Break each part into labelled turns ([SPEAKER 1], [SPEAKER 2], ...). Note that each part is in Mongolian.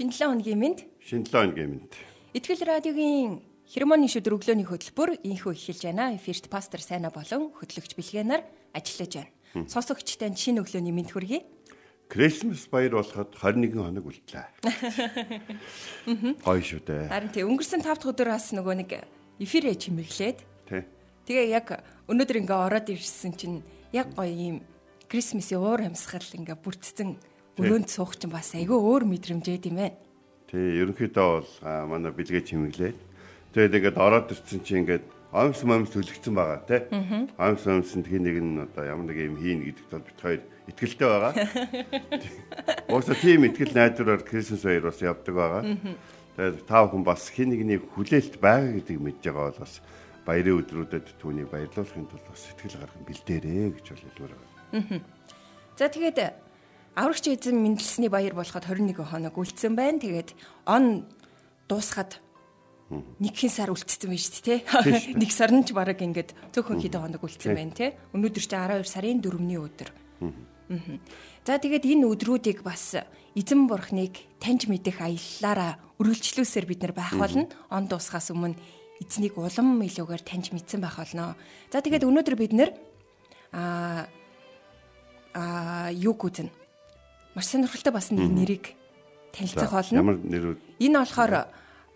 [SPEAKER 1] Шинэлэн өдрийн мэнд.
[SPEAKER 2] Шинэлэн өдрийн мэнд.
[SPEAKER 1] Итгэл радиогийн Хермоны шүдэр өглөөний хөтөлбөр инхүү эхэлж байна. Эфирт пастор Сайна болон хөтлөгч Бэлгэнаар ажиллаж байна. Сонсогчтой шинэ өглөөний мэнд хүргэе.
[SPEAKER 2] Крисмас баяр болоход 21 хоног үлдлээ. Гоё шүү дээ.
[SPEAKER 1] Харин тий өнгөрсөн 5 дахь өдөр бас нөгөө нэг эфирээ чимэглээд.
[SPEAKER 2] Тий.
[SPEAKER 1] Тэгээ яг өнөөдөр ингээ ороод ирсэн чинь яг гоё юм Крисмсийн уур амьсгал ингээ бүрдсэн өрөөнд суух чинь бас айгүй өөр мэдрэмжээд юм байна.
[SPEAKER 2] Тий, ерөнхийдөө бол манай бэлгээ чимэглээд тэгээд ингээд ороод ирсэн чинь ингээд омс момс төлөгцсөн байгаа тий. Омс момсонд хин нэг нь одоо ямар нэг юм хийн гэдэгт бол бит хоёр итгэлтэй байгаа. Ууса тийм итгэл найдвараар Крисмас баяр бас явдаг байгаа. Тэгээд тав хүн бас хин нэгний хүлээлт байгаа гэдгийг мэдж байгаа бол бас баярын өдрүүдэд түүнийг баярлуулахын тулд бас сэтгэл гарган бэлдээрээ гэж бол хэлмээр
[SPEAKER 1] байна. За тэгээд аврагч эзэн мэндэлсний баяр болоход 21 хоног үлдсэн байна. Тэгээд он дуусахад нэг хэн сар үлдсэн байж тээ. Нэг сар нь ч бараг ингээд цөөхөн хэдэн хоног үлдсэн байна тий. Өнөөдөр чи 12 сарын 4-ний өдөр. За тэгээд энэ өдрүүдийг бас эзэн бурхныг таньж мэдэх аяллаараа үргэлжлүүлсээр бид нар байх болно. Он дуусахаас өмнө эзнийг улам илүүгээр таньж мэдсэн байх болно. За тэгээд өнөөдөр бид нэр а а юу гүзэн маш сонирхолтой бас нэг нэрийг танилцах болно.
[SPEAKER 2] Ямар нэрүүд?
[SPEAKER 1] Энэ болохоор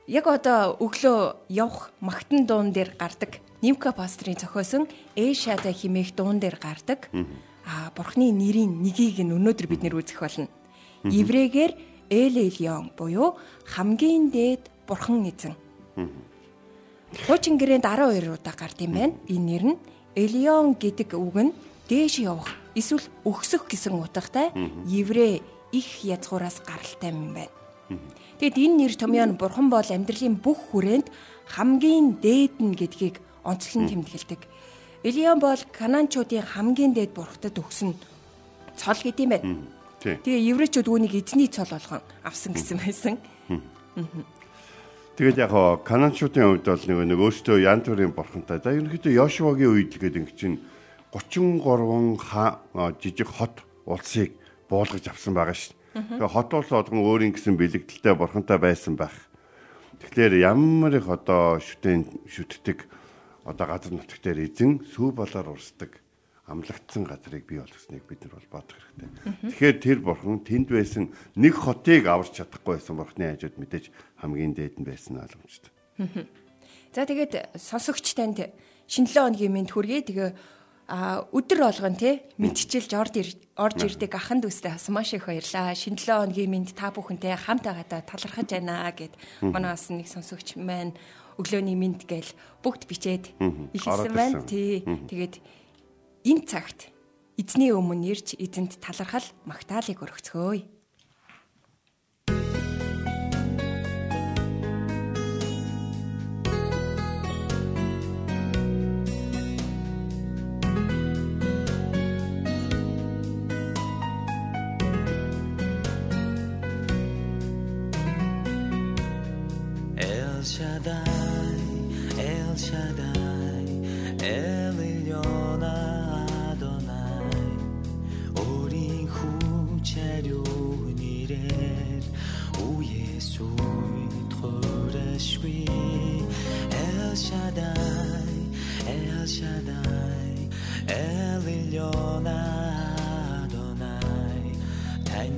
[SPEAKER 1] яг одоо өглөө явах магтан дуун дээр гардаг Нимка пастрын зохиосон Эшада химээх дуун дээр гардаг. Аа бурхны нэрийн нэгийг нь өнөөдөр бид нэр үзэх болно. Иврэгээр Эл Элион буюу хамгийн дээд бурхан эзэн. Хуучин гэрээнд 12 удаа гард юм байна. Энэ нэр нь Элион гэдэг үг нь дээш явах эсвэл өгсөх гэсэн утгатай еврей их язгуураас гаралтай юм байна. Тэгэд энэ нэр томьёо нь бурхан бол амьдралын бүх хүрээнд хамгийн дээд нь гэдгийг онцлон тэмдэглэдэг. Элион бол кананчуудын хамгийн дээд бурхтад өгсөн цол гэдэм байна. Тэгээ еврейчүүд үүнийг эзний цол болгон авсан гэсэн байсан.
[SPEAKER 2] Тэгээд яг хоо кананчуудын хувьд бол нэг өөртөө янз бүрийн бурхантай. За ерөнхийдөө Йошуагийн үед л гэдэг чинь 33 жижиг хот улсыг буулгаж авсан байгаа шүү. Тэгээ хот улс олгон өөрийн гэсэн бэлэгдэлтэй бурхантай байсан байх. Тэгэхээр ямар их одоо шүтэн шүтдэг одоо газар нутг дээр эзэн сүү болоор урсдаг амлагдсан газрыг бий болгосныг бид нар бол бодох хэрэгтэй. Тэгэхээр тэр бурхан тэнд байсан нэг хотыг аварч чадахгүй байсан бурханы хажууд мэдээж хамгийн дээд нь байсан ойлгомжтой.
[SPEAKER 1] За тэгээд сонсогч танд шинэлэн өдрийн мэд хүргэе. Тэгээ а өдөр болгон тий мэдчилж орд орж ирдэг ахын дүүстэй бас маш их баярлаа. Шинэлэн өдрийн мэд та бүхэнтэй хамт байгаадаа талархаж байна гэд манай бас нэг сонсогч маань өглөөний мэд гээл бүгд бичээд ихэлсэн байна. Тий. Тэгээд энэ цагт эзний өмнө ирж эзэнт талархал магтаалыг өргөцгөөе.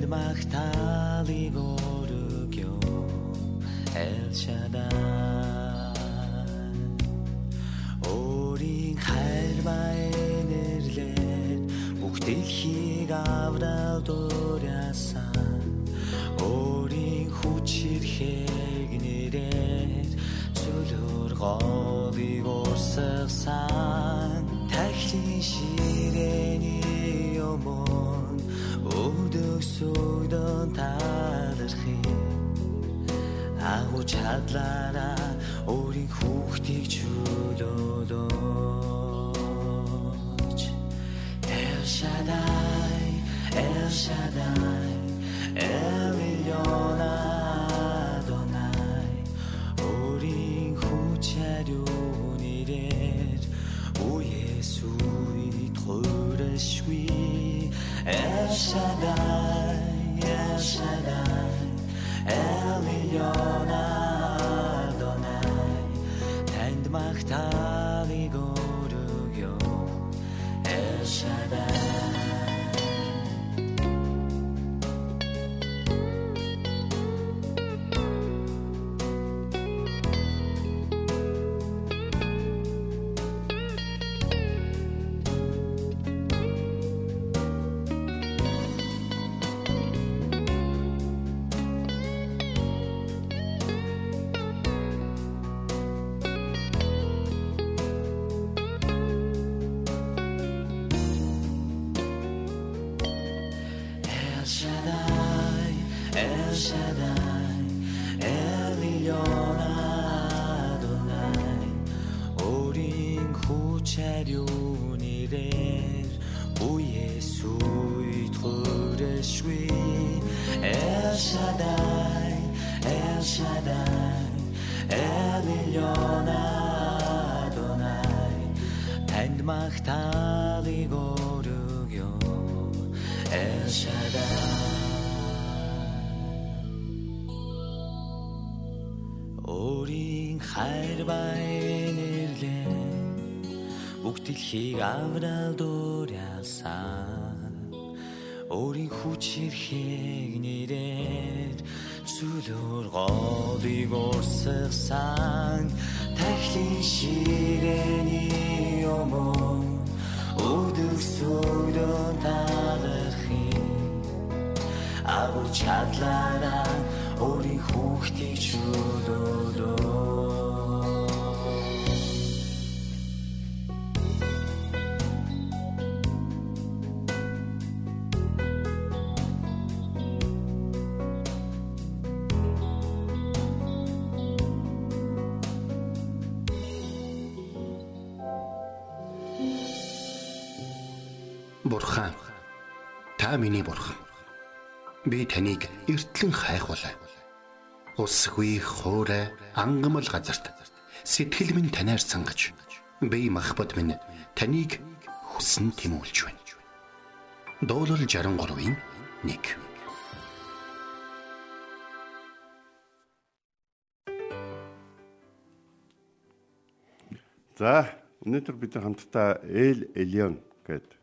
[SPEAKER 3] Magtalig orugyo El Shaddai. Өөрийн хайр баян нэрлэр бүх дэлхийг аврал дуурайсан Өөрийн хүч хэрхэг нэрээр цөлөр голыг урсгасан Тахлын ширээний юмон өдөг сүгдөн талархи агуу чадлаараа өөрийн хүүхдийг чөлөөлөөч. El Shaddai El Shaddai Elyon El Shaddai, Elyon Adonai, танд магтаалыг өргөё El Shaddai Өөрийн хайр баянэрлээ бүгд дэлхийг аврал дуураасан өөрийн хүч хэрхийг нэрээр сүлөр голыг урсгасан тахлын ширэний өмөө өдөрсөдөн талархын агуу чадлаараа өөрийн хүүхдийг чөлөөлөө
[SPEAKER 4] миний бурхан. Би таныг эртлэн хайхвалаа. Усгүй хоорой ангамл газарт сэтгэл минь танаар сангаж би махбат минь таныг хүсн тимүүлж байна. Дуулал 63-ийн 1
[SPEAKER 2] За өнөөдөр бид хамтдаа Эл Элион гэдэг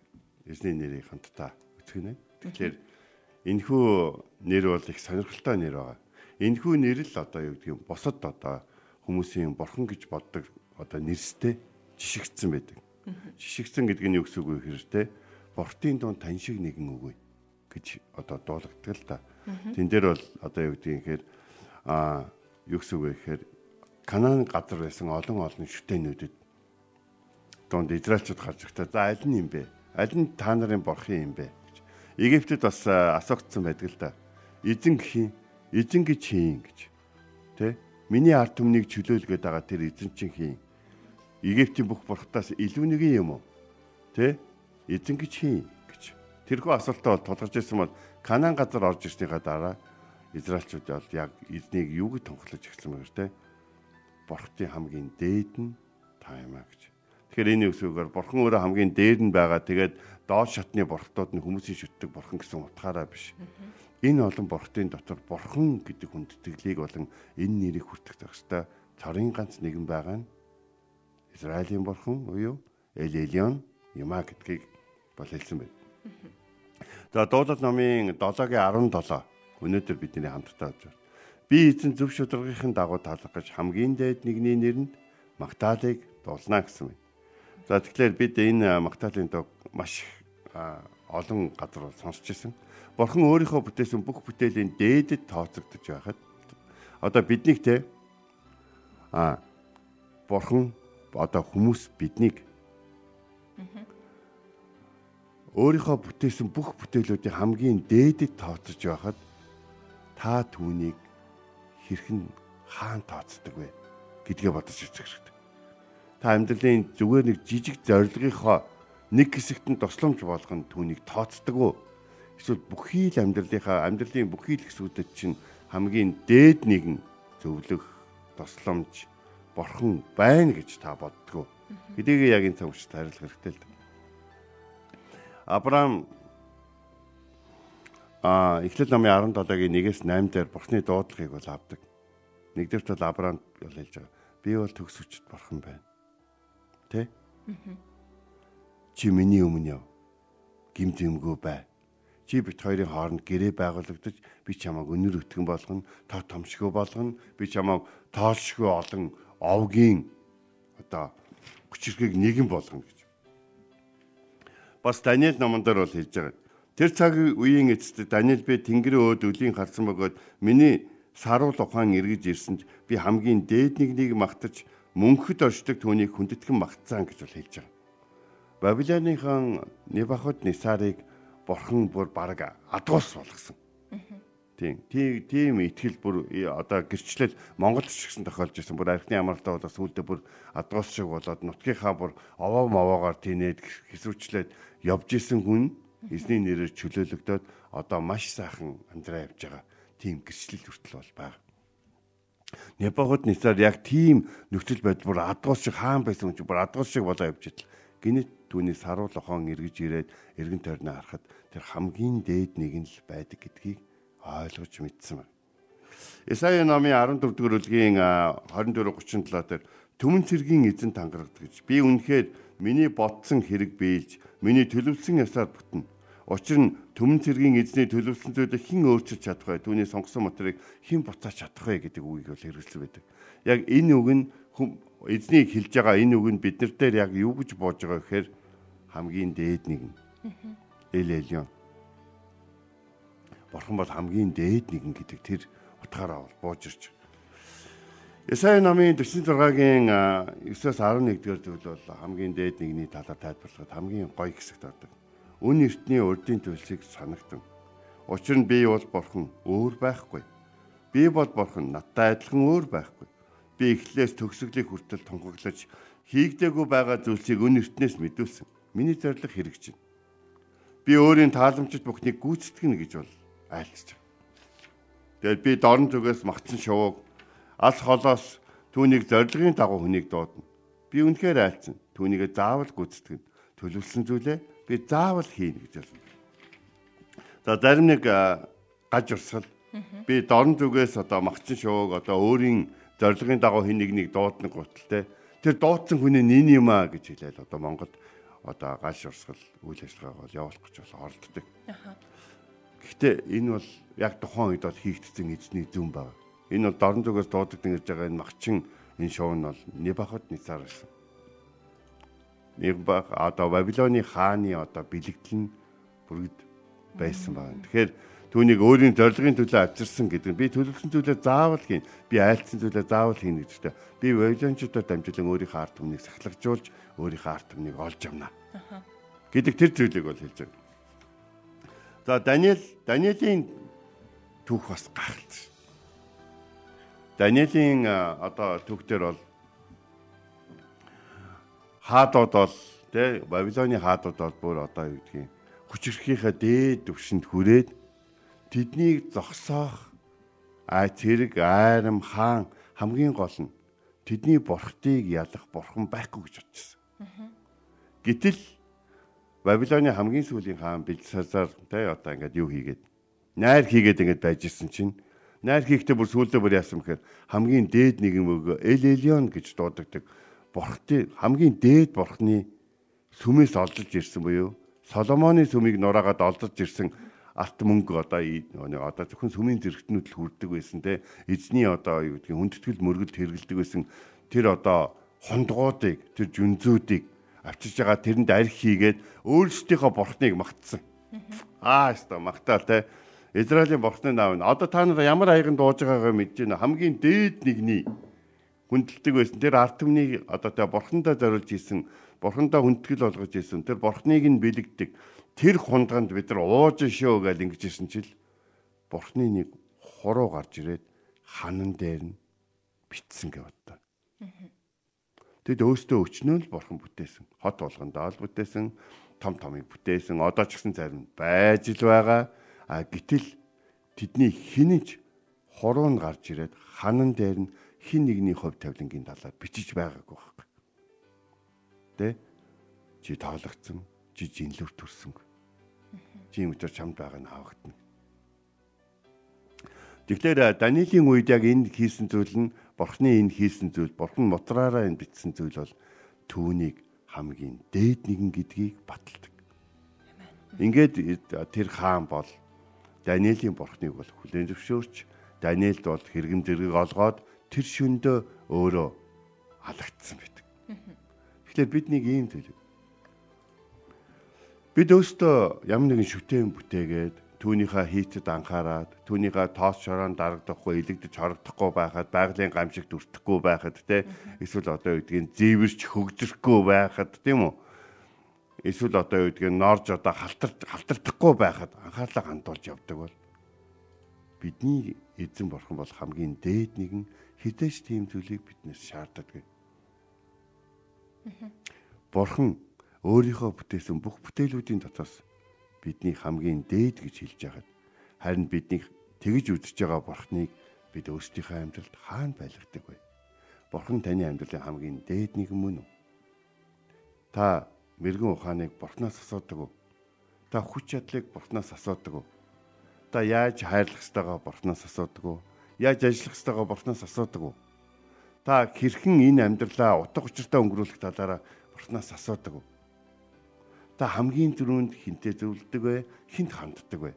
[SPEAKER 2] эзний нэрийг хамтдаа үтгэнэ. Тэгэхээр энэхүү нэр бол их сонирхолтой нэр байгаа. Энэхүү нэр л одоо юу гэдэг юм босод одоо хүмүүсийн бурхан гэж боддог одоо нэрстэй жишигдсэн байдаг. Жишигдсэн гэдэг нь юу гэсэн үг вэ те бортын дунд тань шиг нэгэн үгүй гэж одоо дуулагддаг л та. Тэн дээр бол одоо юу гэдэг юм гэхээр а юу гэсэн үг вэ гэхээр Канаан газар байсан олон олон шүтэнүүдэд донд Израильчууд гарч ирэхдээ за аль нь юм бэ? Аль нь та нарын борхон юм бэ. Египтэд бас асуугдсан байдаг л да. Эзэн гэх юм, эзэн гэж хийн гэж. Тэ? Миний ард түмнийг чөлөөлгээд байгаа тэр эзэн чинь хийн. Египтийн бүх бурхтаас илүү нэгэн юм уу? Тэ? Эзэн гэж хийн гэж. Тэрхүү асуултаа бол тулгарч ирсэн бол Канаан газар орж ирснийхаа дараа Израильчууд бол яг эзнийг юу гэж тунхлаж эхэлсэн мэгэр тэ? Бурхтын хамгийн дээд нь та юм а гэж. Тэгэхээр энэ үгсүүгээр бурхан өөрөө хамгийн дээд нь байгаа. Тэгээд доод шатны бурхтууд нь хүмүүсийн шүтдэг бурхан гэсэн утгаараа биш. Энэ олон бурхтын дотор бурхан гэдэг хүндэтгэлийг болон энэ нэрийг хүртэх зохистой цорын ганц нэгэн байгаа нь Израилийн бурхан уу юу? Эл Элион юма гэдгийг бол хэлсэн байна. За дуулал номын 7-гийн 17 өнөөдөр бидний хамтдаа үзэж байна. Би эзэн зөв шударгын дагуу талах гэж хамгийн дээд нэгний нэрэнд Магдалыг дуулна гэсэн байна. За тэгэхээр бид энэ Магдалын дог маш олон газар сонсч ирсэн. Бурхан өөрийнхөө бүтээсэн бүх бүтээлийн дээдэд тооцогдож байхад одоо биднийг те а Бурхан одоо хүмүүс биднийг өөрийнхөө бүтээсэн бүх бүтээлүүдийн хамгийн дээдэд тооцож байхад та түүнийг хэрхэн хаан тооцдог вэ гэдгээ бодож үзэх хэрэгтэй. Та амьдралын зүгээр нэг жижиг зорилгынхоо нэг хэсэгт нь тусламж болгоно түүнийг тооцдог уу? Эсвэл бүхий л амьдралынхаа амьдралын бүхий л хэсгүүдэд чинь хамгийн дээд нэгэн зөвлөх, тусламж, борхон байна гэж та боддгоо. Хэдийгээр яг энэ цагт харилцах хэрэгтэй л. Авраам а Эхлэл номын 17-гийн 1-ээс 8 дээр бурхны дуудлагыг бол авдаг. Нэгдүгürt бол Авраам бол хэлж байгаа. Би бол төгс хүчит бурхан байна. Тэ? Чи миний өмнө яв. Гим зэмгүй бай. Чи бит хоёрын хооронд гэрээ байгуулагдаж би чамайг өнөр өтгөн болгоно, та томшгүй болгоно. Би чамайг тоолшгүй олон овгийн одоо хүчирхийг нэгэн болгоно гэж. Бас Даниэл номон дээр бол хэлж байгаа Тэр цаг үеийн эцэст Даниэл би Тэнгэрийн өөд өлийн харсан бөгөөд миний саруул ухаан эргэж ирсэнд би хамгийн дээд нэгнийг магтаж мөнхөд оршдог түүнийг хүндэтгэн магтсан гэж бол хэлж байгаа. Бабилоныхон Небахад Нисарыг бурхан бүр бараг адуус болгосон. Тийм. Тийм итгэл бүр одоо гэрчлэл Монголд ч гэсэн тохиолж ирсэн. Бүр архины амралтаа болоод сүүлдээ бүр адуус шиг болоод нутгийнхаа бүр овоо мовоогоор тийнээд хэсвчлээд явж исэн хүн эзний нэрээр чөлөөлөгдөөд одоо маш сайхан амьдраа явж байгаа тийм гэрчлэл хүртэл бол байна. Нисаар яг тийм нөхцөл байдал бүр адгуус шиг хаан байсан чинь бүр адгуус шиг болоо явж идэл. Гинэт түүний саруул охон эргэж ирээд эргэн тойрноо харахад тэр хамгийн дээд нэг нь л байдаг гэдгийг ойлгож мэдсэн байна. Исая номын 14 дугаар бүлгийн 24 37 дээр түмэн цэргийн эзэн тангарагд гэж би үнэхээр миний бодсон хэрэг биелж миний төлөвлөсөн ясаар бүтнэ Учир нь төмөн цэргийн эзний төлөвлөсөн зүйлийг хэн өөрчилж чадах вэ? Түүний сонгосон материйг хэн буцааж чадах вэ гэдэг үгийг бол хэрэгжил байдаг. Яг энэ үг нь эзнийг хэлж байгаа энэ үг нь бид нар дээр яг юу гэж боож байгаа гэхээр хамгийн дээд нэг нь. Эл элион. Бурхан бол хамгийн дээд нэгэн гэдэг тэр утгаараа бол бууж ирж байна. Исаи намын 46-гийн 9-с 11 дэх зүйл бол хамгийн дээд нэгний талаар тайлбарлахад хамгийн гоё хэсэгт ордог үн эртний урдын төлсийг санагдан. Учир нь би бол бурхан өөр байхгүй. Би бол бурхан надтай адилхан өөр байхгүй. Би эхлээс төгсгөлийн хүртэл тунхаглаж хийгдээгүй байгаа зүйлсийг үн эртнээс мэдүүлсэн. Миний зорилго хэрэгжинэ. Би өөрийн тааламжид бүхнийг гүйцэтгэнэ гэж бол айлцж. Тэгэл би дорн зүгээс магтсан шувууг алс холоос түүнийг зорилгын дагуу хүнийг дуудана. Би үнэхээр айлцсан. Түүнийг заавал гүйцэтгэнэ. Төлөвлөсөн зүйлээ би заавал хийнэ гэж байна. За зарим нэг гаж урсгал би дорн зүгээс одоо магчин шууг одоо өөрийн зорилгын дагуу хин нэг нэг дуудна гуталтай тэр дуудсан хүний нин юм а гэж хэлээл одоо Монголд одоо гаж урсгал үйл ажиллагаа бол явуулах гэж бол оролддог. Гэхдээ энэ бол яг тухайн үед бол хийгдсэн эзний зүн баг. Энэ бол дорн зүгээс дуудагдсан гэж байгаа энэ магчин энэ шоу нь бол Небахад Нисар гэсэн нэг баг одоо Бабилоны хааны одоо бэлэгдэл нь бүргэд байсан байна. Тэгэхээр түүнийг өөрийн зорилгын төлөө авчирсан гэдэг нь би төлөвлөсөн зүйлээ заавал хийн. Би айлцсан зүйлээ заавал хийн гэдэгтэй. Би Бабилончуудаар дамжуулан өөрийнхөө ард түмнийг сахлагжуулж өөрийнхөө ард түмнийг олж авна. гэдэг тэр зүйлийг бол хэлж байна. За Даниэл Даниэлийн түүх бас гахалтай. Даниэлийн одоо түүх дээр бол хаадууд бол тий Бабилоны хаадууд бол бүр одоо юу гэдгийг хүчрхийнхаа дээд төвшөнд хүрээд тэднийг зогсоох а цэрэг айрам хаан хамгийн гол нь тэдний бурхтыг ялах бурхан байхгүй гэж бодчихсон. Гэтэл Бабилоны хамгийн сүүлийн хаан Белсазар тий одоо ингээд юу хийгээд найр хийгээд ингээд байж исэн чинь найр хийхдээ бүр сүүлдээ бүр яасан гэхээр хамгийн дээд нэгэн мөгөө Эл Элион гэж дуудагддаг бурхтын хамгийн дээд бурхны сүмээс олдож ирсэн буюу Соломоны сүмийг нураагаад олдож ирсэн алт мөнгө одоо одоо зөвхөн сүмийн зэрэгтнүүд л хүрдэг байсан те. Эзний одоо юу гэдгийг хүндэтгэл мөргөлд хэрэгэлдэг байсан тэр одоо хондгуудыг тэр жүнзүүдийг авчирж байгаа тэрэнд арх хийгээд өөрсдийнхөө бурхныг магтсан. Аа өстой магтаал те. Израилийн бурхны наав нь одоо та нар ямар аяган дууж байгаагаа мэдэж байна? Хамгийн дээд нэгний хүндэлдэг байсан. Тэр арт түмнийг одоо тэ бурхандаа зориулж исэн, бурхандаа хүндэтгэл болгож исэн. Тэр бурхныг нь бэлэгдэг. Тэр хундганд бид нар ууж шөө гэж ингэж исэн чил бурхны нэг хуруу гарч ирээд ханан дээр нь битсэн гэж боддог. Тэгэд өөстөө өчнөө л бурхан бүтээсэн. Хот болгондоо л бүтээсэн, том томыг бүтээсэн. Одоо ч гэсэн зарим байж л байгаа. А гэтэл тэдний хинэж хуруунд гарч ирээд ханан дээр нь хин нэгний хувь тавилангийн талаар бичиж байгаагүй байхгүй. Тэ? Чи тоологцсон, чи жинлүр төрсөн. Чи юм өтер чамд байгаа нь хаагдана. Тэгэхээр Даниэлийн үед яг энд хийсэн зүйл нь Бурхны энд хийсэн зүйл, Бурхан мотраараа энд бичсэн зүйл бол түүнийг хамгийн дээд нэгэн гэдгийг баталдаг. Ингээд тэр хаан бол Даниэлийн Бурхныг бол хүлээн зөвшөөрч Даниэлд бол хэрэгэм зэрэг олгоод тэр шөндөө өөрөө алагдсан байдаг. Тэгэхээр бид нэг ийм төлөв. Бид өөртөө ямар нэгэн шүтэн бүтээгээд түүнийхээ хийтэд анхаарад түүнийхээ тоос шороон дарагдахгүй илэгдэж хорогдохгүй байхад байгалийн гамшигт өртөхгүй байхад те эсвэл одоо үгдгийн зэвэрч хөгжрөхгүй байхад тийм үү эсвэл одоо үгдгийн норж одоо халтар халтардахгүй байхад анхаарлаа хандуулж явдаг бол бидний эзэн бурхан бол хамгийн дээд нэгэн хідэж тийм зүйлийг биднээс шаарддаг. Бурхан өөрийнхөө бүтээсэн бүх бүтээлүүдийн дотроос бидний хамгийн дээд гэж хэлж байхад харин бидний тэгж үзэж байгаа бурхныг бид өөрсдийнхөө амьдралд хаана байлгадаг вэ? Бурхан таны амьдралын хамгийн дээд нэг мөн үү? Та мэрэгэн ухааныг бурхнаас асуудаг уу? Та хүч чадлыг бурхнаас асуудаг уу? Та яаж хайрлах ёстойгоо бурхнаас асуудаг уу? Яаж ажиллах ёстойгоо бурхнаас асуудаг уу? Та хэрхэн энэ амьдралаа утга учиртай өнгөрүүлэх талаараа бурхнаас асуудаг уу? та хамгийн түрүүнд хинтээ зөвлөдөг вэ? Хинт ханддаг вэ?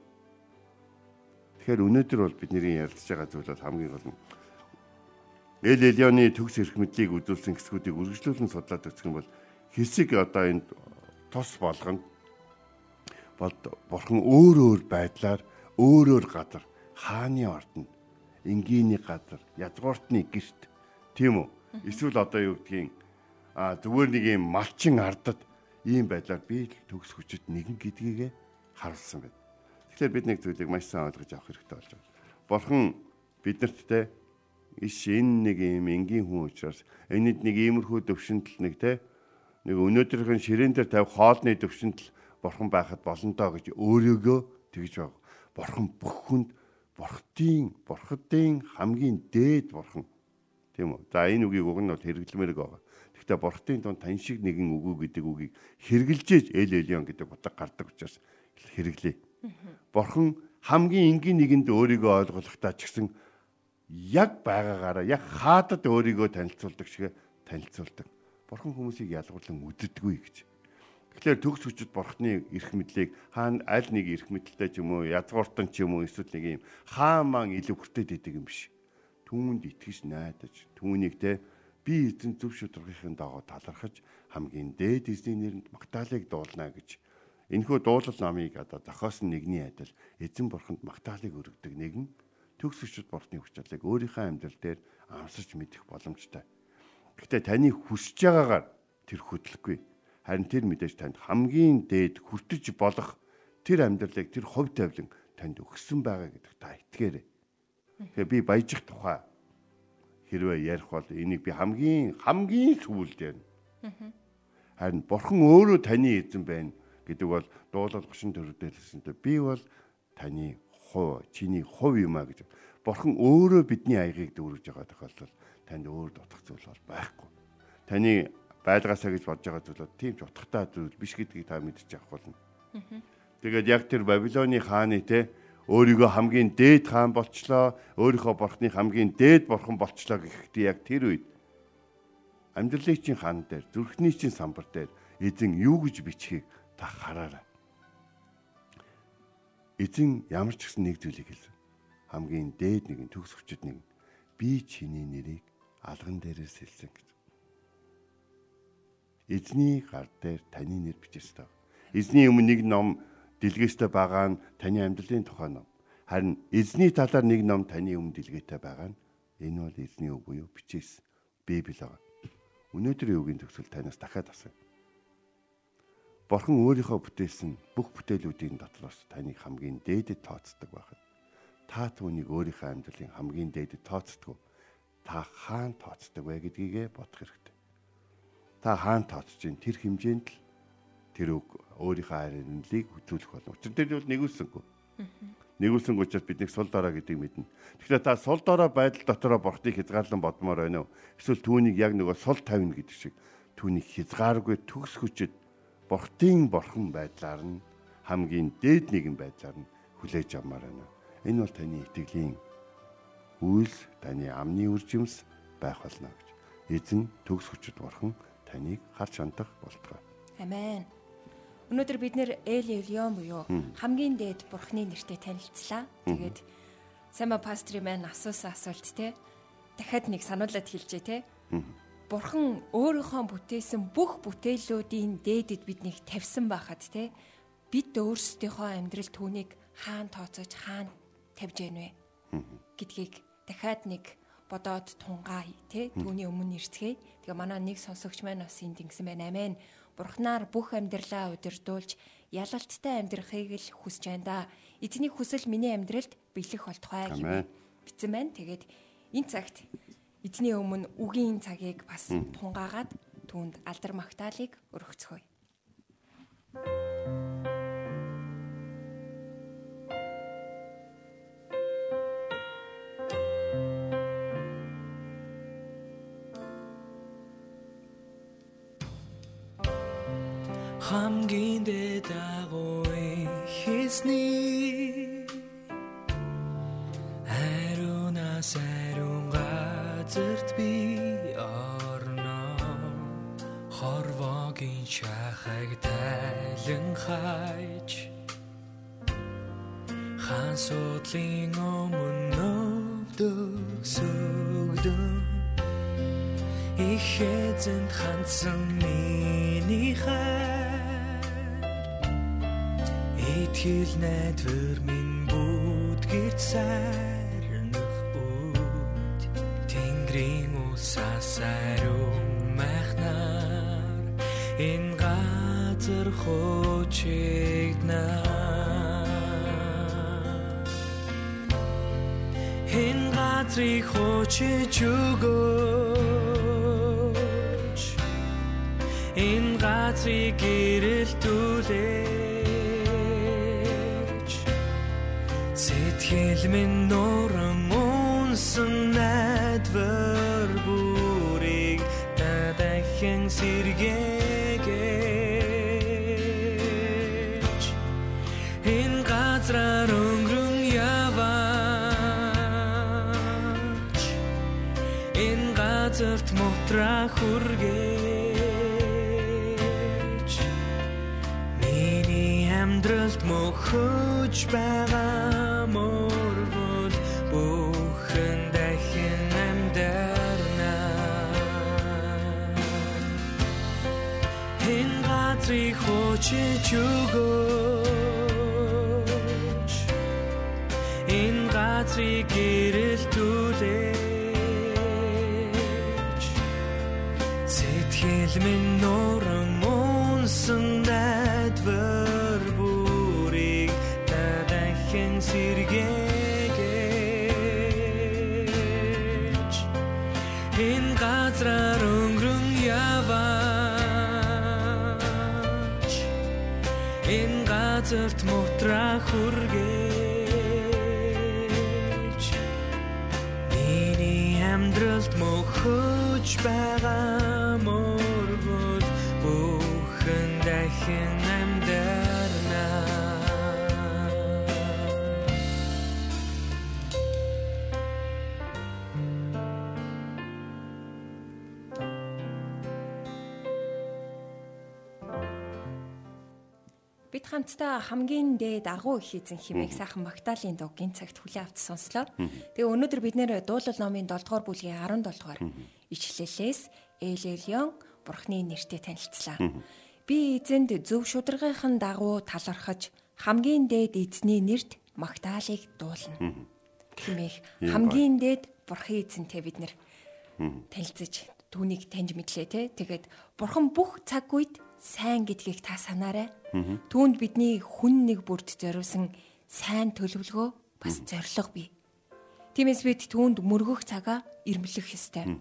[SPEAKER 2] Тэгэхээр өнөөдөр бол бидний ярилцж байгаа зүйл бол хамгийн гол нь Эл Элионы төгс эрх мэдлийг үзүүлсэн хэсгүүдийг үргэлжлүүлэн судлаад үзэх юм бол хэсэг одоо энд тус болгоно бол бурхан өөр өөр байдлаар өөр өөр газар хааны ордонд энгийний газар язгууртны герт тийм үү эсвэл одоо юу гэдгийг а зүгээр нэг юм малчин ардад ийм байдлаар би төгс хүчит нэгэн гэдгийг харуулсан байна. Тэгэхээр бид нэг зүйлийг маш сайн ойлгож авах хэрэгтэй болж байна. Бурхан биднэрт те иш энэ нэг юм энгийн хүн учраас энэд нэг иймэрхүү төвшөнтөл нэг те нэг өнөөдрийн ширээн дээр тавих хоолны төвшөнтөл бурхан байхад болно доо гэж өөрийгөө тэгж баг. Бурхан бүх хүнд бурхтын бурхадын хамгийн дээд бурхан тийм үү. За энэ үгийг уг нь бол хэрэглэмээр байгаа. Гэхдээ бурхтын дунд тань шиг нэгэн үгүй гэдэг үгийг хэрглэж эл элион гэдэг утга гардаг учраас хэрэглэе. Бурхан хамгийн энгийн нэгэнд өөрийгөө ойлгуулахдаа ч гэсэн яг байгаагаараа яг хаадад өөрийгөө танилцуулдаг шиг танилцуулдаг. Бурхан хүмүүсийг ялгуурлан үддэггүй гэж. Тэгэхээр төгс хүчит бурхны эрх мэдлийг хаана аль нэг эрх мэдэлтэй ч юм уу язгууртан ч юм уу эсвэл нэг юм хааман илүү хүртээд идэг юм биш. Түүнд итгэж найдаж түүнийг те би эзэн зөв шударгын дагуу талархаж хамгийн дээд эзний нэрэнд магтаалыг дуулна гэж энэхүү дуулал намыг одоо зохиосон нэгний адил эзэн бурханд магтаалыг өргөдөг нэгэн төгс өчөд бурхны хүч чадлыг өөрийнхөө амьдрал дээр амсарч мэдэх боломжтой. Гэхдээ таны хүсэж байгаагаар тэр хөдлөхгүй. Харин тэр мэдээж танд хамгийн дээд хүртэж болох тэр амьдралыг тэр хувь тавилан танд өгсөн байгаа гэдэг та итгээрэй. Тэгэхээр би баяжих тухай хэрвээ ярих бол энийг би хамгийн хамгийн сүүлд ярина. Харин бурхан өөрөө таны эзэн байна гэдэг бол дуулал 34 дээр хэлсэнтэй би бол таны хувь чиний хувь юм а гэж. Бурхан өөрөө бидний аягийг дүүргэж байгаа тохиолдолд танд өөр дутах зүйл бол байхгүй. Таны байлгаасаа гэж бодож байгаа зүйл бол тийм ч утгатай зүйл биш гэдгийг та мэдчих авах болно. Тэгээд яг тэр Бабилоны хааны те өөрийгөө хамгийн дээд хаан болчлоо, өөрийнхөө бурхны хамгийн дээд бурхан болчлоо гэхдээ яг тэр үед амьдралын чинь хаан дээр, зүрхний чинь самбар дээр эзэн юу гэж бичхийг та хараарай. Эзэн ямар ч гэсэн нэг зүйлийг хэлсэн. Хамгийн дээд нэгэн төгс хүчит нэг би чиний нэрийг алган дээрээс хэлсэн гэж. Эзний гар дээр таны нэр бичсэн. Эзний өмнө нэг ном дэлгээстэй байгаа нь таны амьдралын тухай ном. Харин эзний талаар нэг ном таны өмнө дэлгээтэй байгаа нь энэ бол эзний үг буюу бичээс Библи байгаа. Өнөөдрийн үгийн төгсгөл танаас дахиад асууя. Бурхан өөрийнхөө бүтээсэн бүх бүтээлүүдийн дотроос таныг хамгийн дээдэд тооцдог байхад та түүнийг өөрийнхөө амьдралын хамгийн дээдэд тооцдог. та хаана тооцдог вэ гэдгийгэ бодох хэрэгтэй. Та хаана тооцож чинь тэр хэмжээнд л тэр үг өөрийнхөө хайрлалыг хөтөлөх болно. Учир дээр бол нэгүүлсэнгүй. Нэгүүлсэн учраас биднийг сул дорой гэдэг мэднэ. Тэгэхээр та сул дорой байдал дотороо бурхтыг хязгаарлан бодмоор байна уу? Эсвэл түүнийг яг нөгөө сул тавина гэдэг шиг түүнийг хязгааргүй төгс хүчит бурхтын борхон байдлаар нь хамгийн дээд нэгэн байдлаар нь хүлээж авмаар байна. Энэ бол таны итгэлийн үйл таны амны үржимс байх болно гэж. Эзэн төгс хүчит бурхан таныг харж хандах болтугай.
[SPEAKER 1] Амен. Өнөөдөр бид нэр Эл Элион буюу хамгийн дээд бурхны нэртэй танилцлаа. Тэгээд Сама пастрын маань асуусан асуулт те дахиад нэг сануулад хэлжээ те. Бурхан өөрийнхөө бүтээсэн бүх бүтээлүүдийн дээдэд биднийг тавьсан байхад те бид өөрсдийнхөө амьдрал түүнийг хаана тооцож хаана тавьж гэнэ вэ гэдгийг дахиад нэг бодоод тунгаая тий түүний өмнө ирцгээе. Тэгээ манай нэг сонсогч маань бас энд ингэсэн байна. Амен. Бурхнаар бүх амьдралаа удирдуулж ялалттай амьдрахыг л хүсэж байна да. Эзний хүсэл миний амьдралд бэлэх болтугай хэмээн бичсэн байна. Тэгээд энэ цагт эзний өмнө үгийн цагийг бас тунгаагаад түүнд алдар магтаалык өргөцгөөе.
[SPEAKER 3] Хийсний аруунаас аруун газарт би орно. Хорвогийн шахаг тайлан хайж хаан судлын өмнө өвдөгсөгдөн их эзэнт хандсан миний хай Итгэл найдвар минь бүдгэрт сайрнах үд Тэнгэрийн усаас ариун махнаар энэ газар хочигднаа Энэ газрыг хочиж өгөөч. Энэ газрыг гэрэлтүүлээч Минь нуран унсан найдвар бүрийг дахин сэргээгэж Энэ газраар өнгөрөн яваач? Энэ газарт мутраа хүргээж Миний амьдралд мөхөж байгаа хочиж өгөөч
[SPEAKER 1] Хамтдаа хамгийн дээд агуу их эзэн химээх сайхан Магдалины дугийн цагт хүлээ авч сонслоо. Тэгээ өнөөдөр бид нэр дуулал номын 7 дугаар бүлгийн 17 дугаар ишлэлээс Элелион бурхны нэртэй танилцлаа. Би эзэнд зөв шударгынхан дагуу талархаж хамгийн дээд эзний нэрт Магдалыг дуулна. Химээх хамгийн дээд бурхан эзэнтэй бид нэр танилцж түүнийг таньж мэдлээ те. Тэгээд бурхан бүх цаг үед сайн гэдгийг та санаарай. Түүнд бидний хүн нэг бүрд зориулсан сайн төлөвлөгөө бас зориг бий. Тиймээс бид түүнд мөргөх цагаа ирмэлэх ёстой.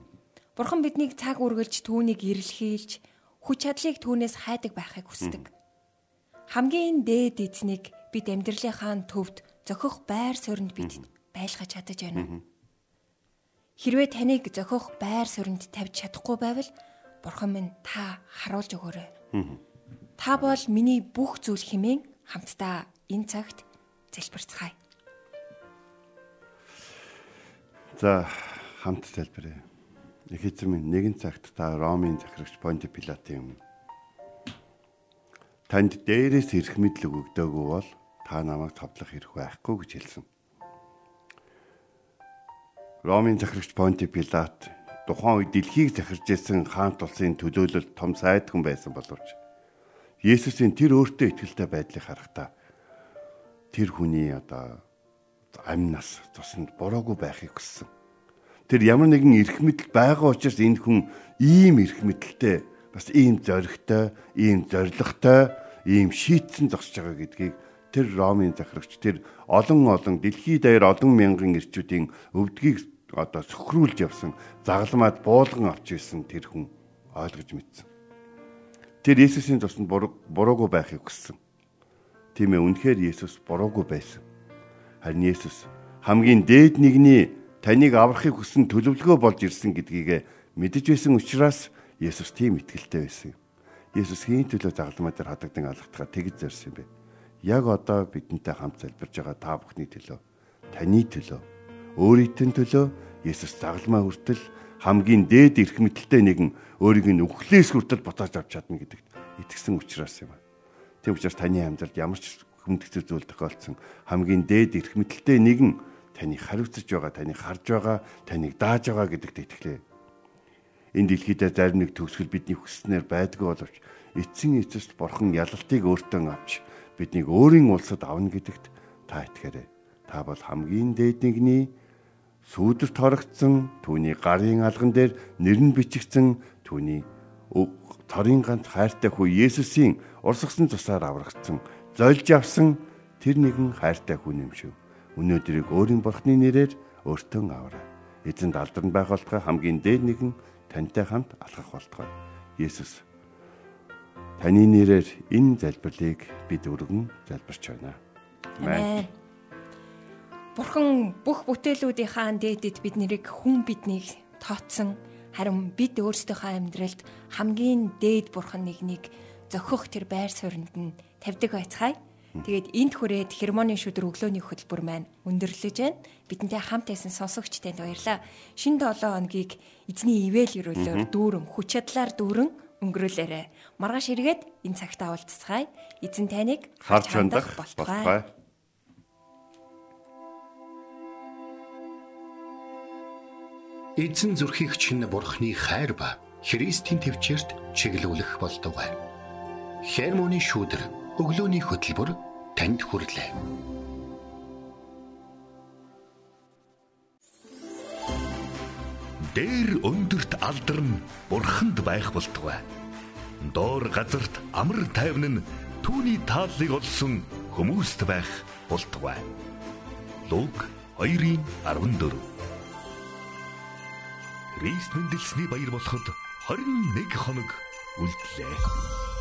[SPEAKER 1] Бурхан биднийг цаг үргэлж түүнийг ирэлхийлж, хүч чадлыг түүнээс хайдаг байхыг хүсдэг. Хамгийн дээд эзнийг бид амьдралынхаа төвд зохих байр суурьнд бид байлгаж чадаж байна. Хэрвээ таныг зохих байр суурьнд тавьж чадахгүй байвал Бурхан минь та харуулж өгөөрэй. Та бол миний бүх зүйл хэмээн хамтдаа энэ цагт залбирцгаая.
[SPEAKER 2] За хамт залбирая. Их эзэн минь нэгэн цагт та Ромын захирагч Понти Пилатын өмнө танд дээрээс ирэх мэдл өгөгдөөгүй бол та намайг товдлох хэрэг байхгүй гэж хэлсэн. Ромын захирагч Понти Пилат тухайн үед дэлхийг захирж исэн хаант улсын төлөөлөлд том сайд хүн байсан боловч Есүсийн тэр өөртөө итгэлтэй байдлыг харахтаа тэр хүний одоо амнаас тусанд буруугүй байхыг хүссэн. Тэр ямар нэгэн эрх мэдэл байгаа учраас энэ хүн ийм эрх мэдэлтэй бас ийм зоригтой, ийм зоригтой, ийм шийтсэн зогсож байгаа гэдгийг тэр Ромын захирагч тэр олон олон дэлхий даяар олон мянган эрчүүдийн өвдгийг одоо сөхрүүлж явсан загалмаад буулган авч ирсэн тэр хүн ойлгож мэдсэн. Тэр Есүсийн тусанд буруугүй байхыг хүссэн. Тийм ээ үнэхээр Есүс буруугүй байсан. Харин Есүс хамгийн дээд нэгний таныг аврахыг хүссэн төлөвлөгөө болж ирсэн гэдгийг мэдэж байсан учраас Есүс тийм итгэлтэй байсан юм. Есүс хийн төлөө загалмай дээр хадагдан алхахтаа тэгж зорьсон юм бэ. Яг одоо бидэнтэй хамт залбирж байгаа та бүхний төлөө, таны төлөө, өөрийнхөө төлөө Есүс загалмай хүртэл хамгийн дээд эрх мэдэлтэй нэгэн өөрийг нь үхлээс хүртэл ботоож авч чадна гэдэгт итгэсэн учраас юм. Тийм учраас таны амьдралд ямар ч хүндэгцэл зүйл тохиолдсон хамгийн дээд эрх мэдэлтэй нэгэн таныг хариуцж байгаа, таныг харж байгаа, таныг дааж байгаа гэдэгт итгэлээ. Энэ дэлхийдээ зарим нэг төгсгөл бидний хүснээр байдгүй боловч эцсийн эцэст бурхан ялалтыг өөртөө авч биднийг өөрийн улсад авна гэдэгт та итгээрэй. Та бол хамгийн дээд нэгний сүүдэрт хорогдсон түүний гарын алган дээр нэр нь бичигдсэн түүний торын ганц хайртай хүү Есүсийн урсгасан тусаар аврагдсан зольж авсан тэр нэгэн хайртай хүн юм шүү. Өнөөдрийг өөрийн бурхны нэрээр өөртөө аваарай. Эзэнд алдарн байх болтугай хамгийн дээд нэгэн тантай хамт алхах болтугай. Есүс таны нэрээр энэ залбирлыг бид өргөн залбирч байна.
[SPEAKER 1] Амен. Бурхан бүх бүтээлүүдийнхаа дээдэд бид нэрийг хүн биднийг тооцсон харин бид өөрсдийнхөө амьдралд хамгийн дээд бурхан нэгнийг зохих тэр байр суурьнд нь тавьдаг байцгаая. Тэгээд энд хүрээд хермоны шүдэр өглөөний хөтөлбөр маань өндөрлөж байна. Бидэнтэй хамт байсан сонсогчтанд баярлалаа. Шинэ 7 хоногийг эзний ивэл өрөөлөөр дүүрэн хүч чадлаар дүүрэн өнгөрүүлээрэ. Маргааш эргээд энэ цагтаа уулзцгаая. Эзэн таныг
[SPEAKER 2] харж хандах болтугай.
[SPEAKER 4] Эзэн зүрхийг чинь бурхны хайр ба Христийн төвчөрт чиглүүлэх болтугай. Хермоны шүүдэр өглөөний хөтөлбөр танд хүрэлээ.
[SPEAKER 5] Дээр өндөрт алдарн бурханд байх болтугай. Доор газарт амар тайван нь түүний тааллыг олсон хүмүүст байх болтугай. Луг 2:14 Христ мэндэлсний баяр болоход 21 хоног үлдлээ.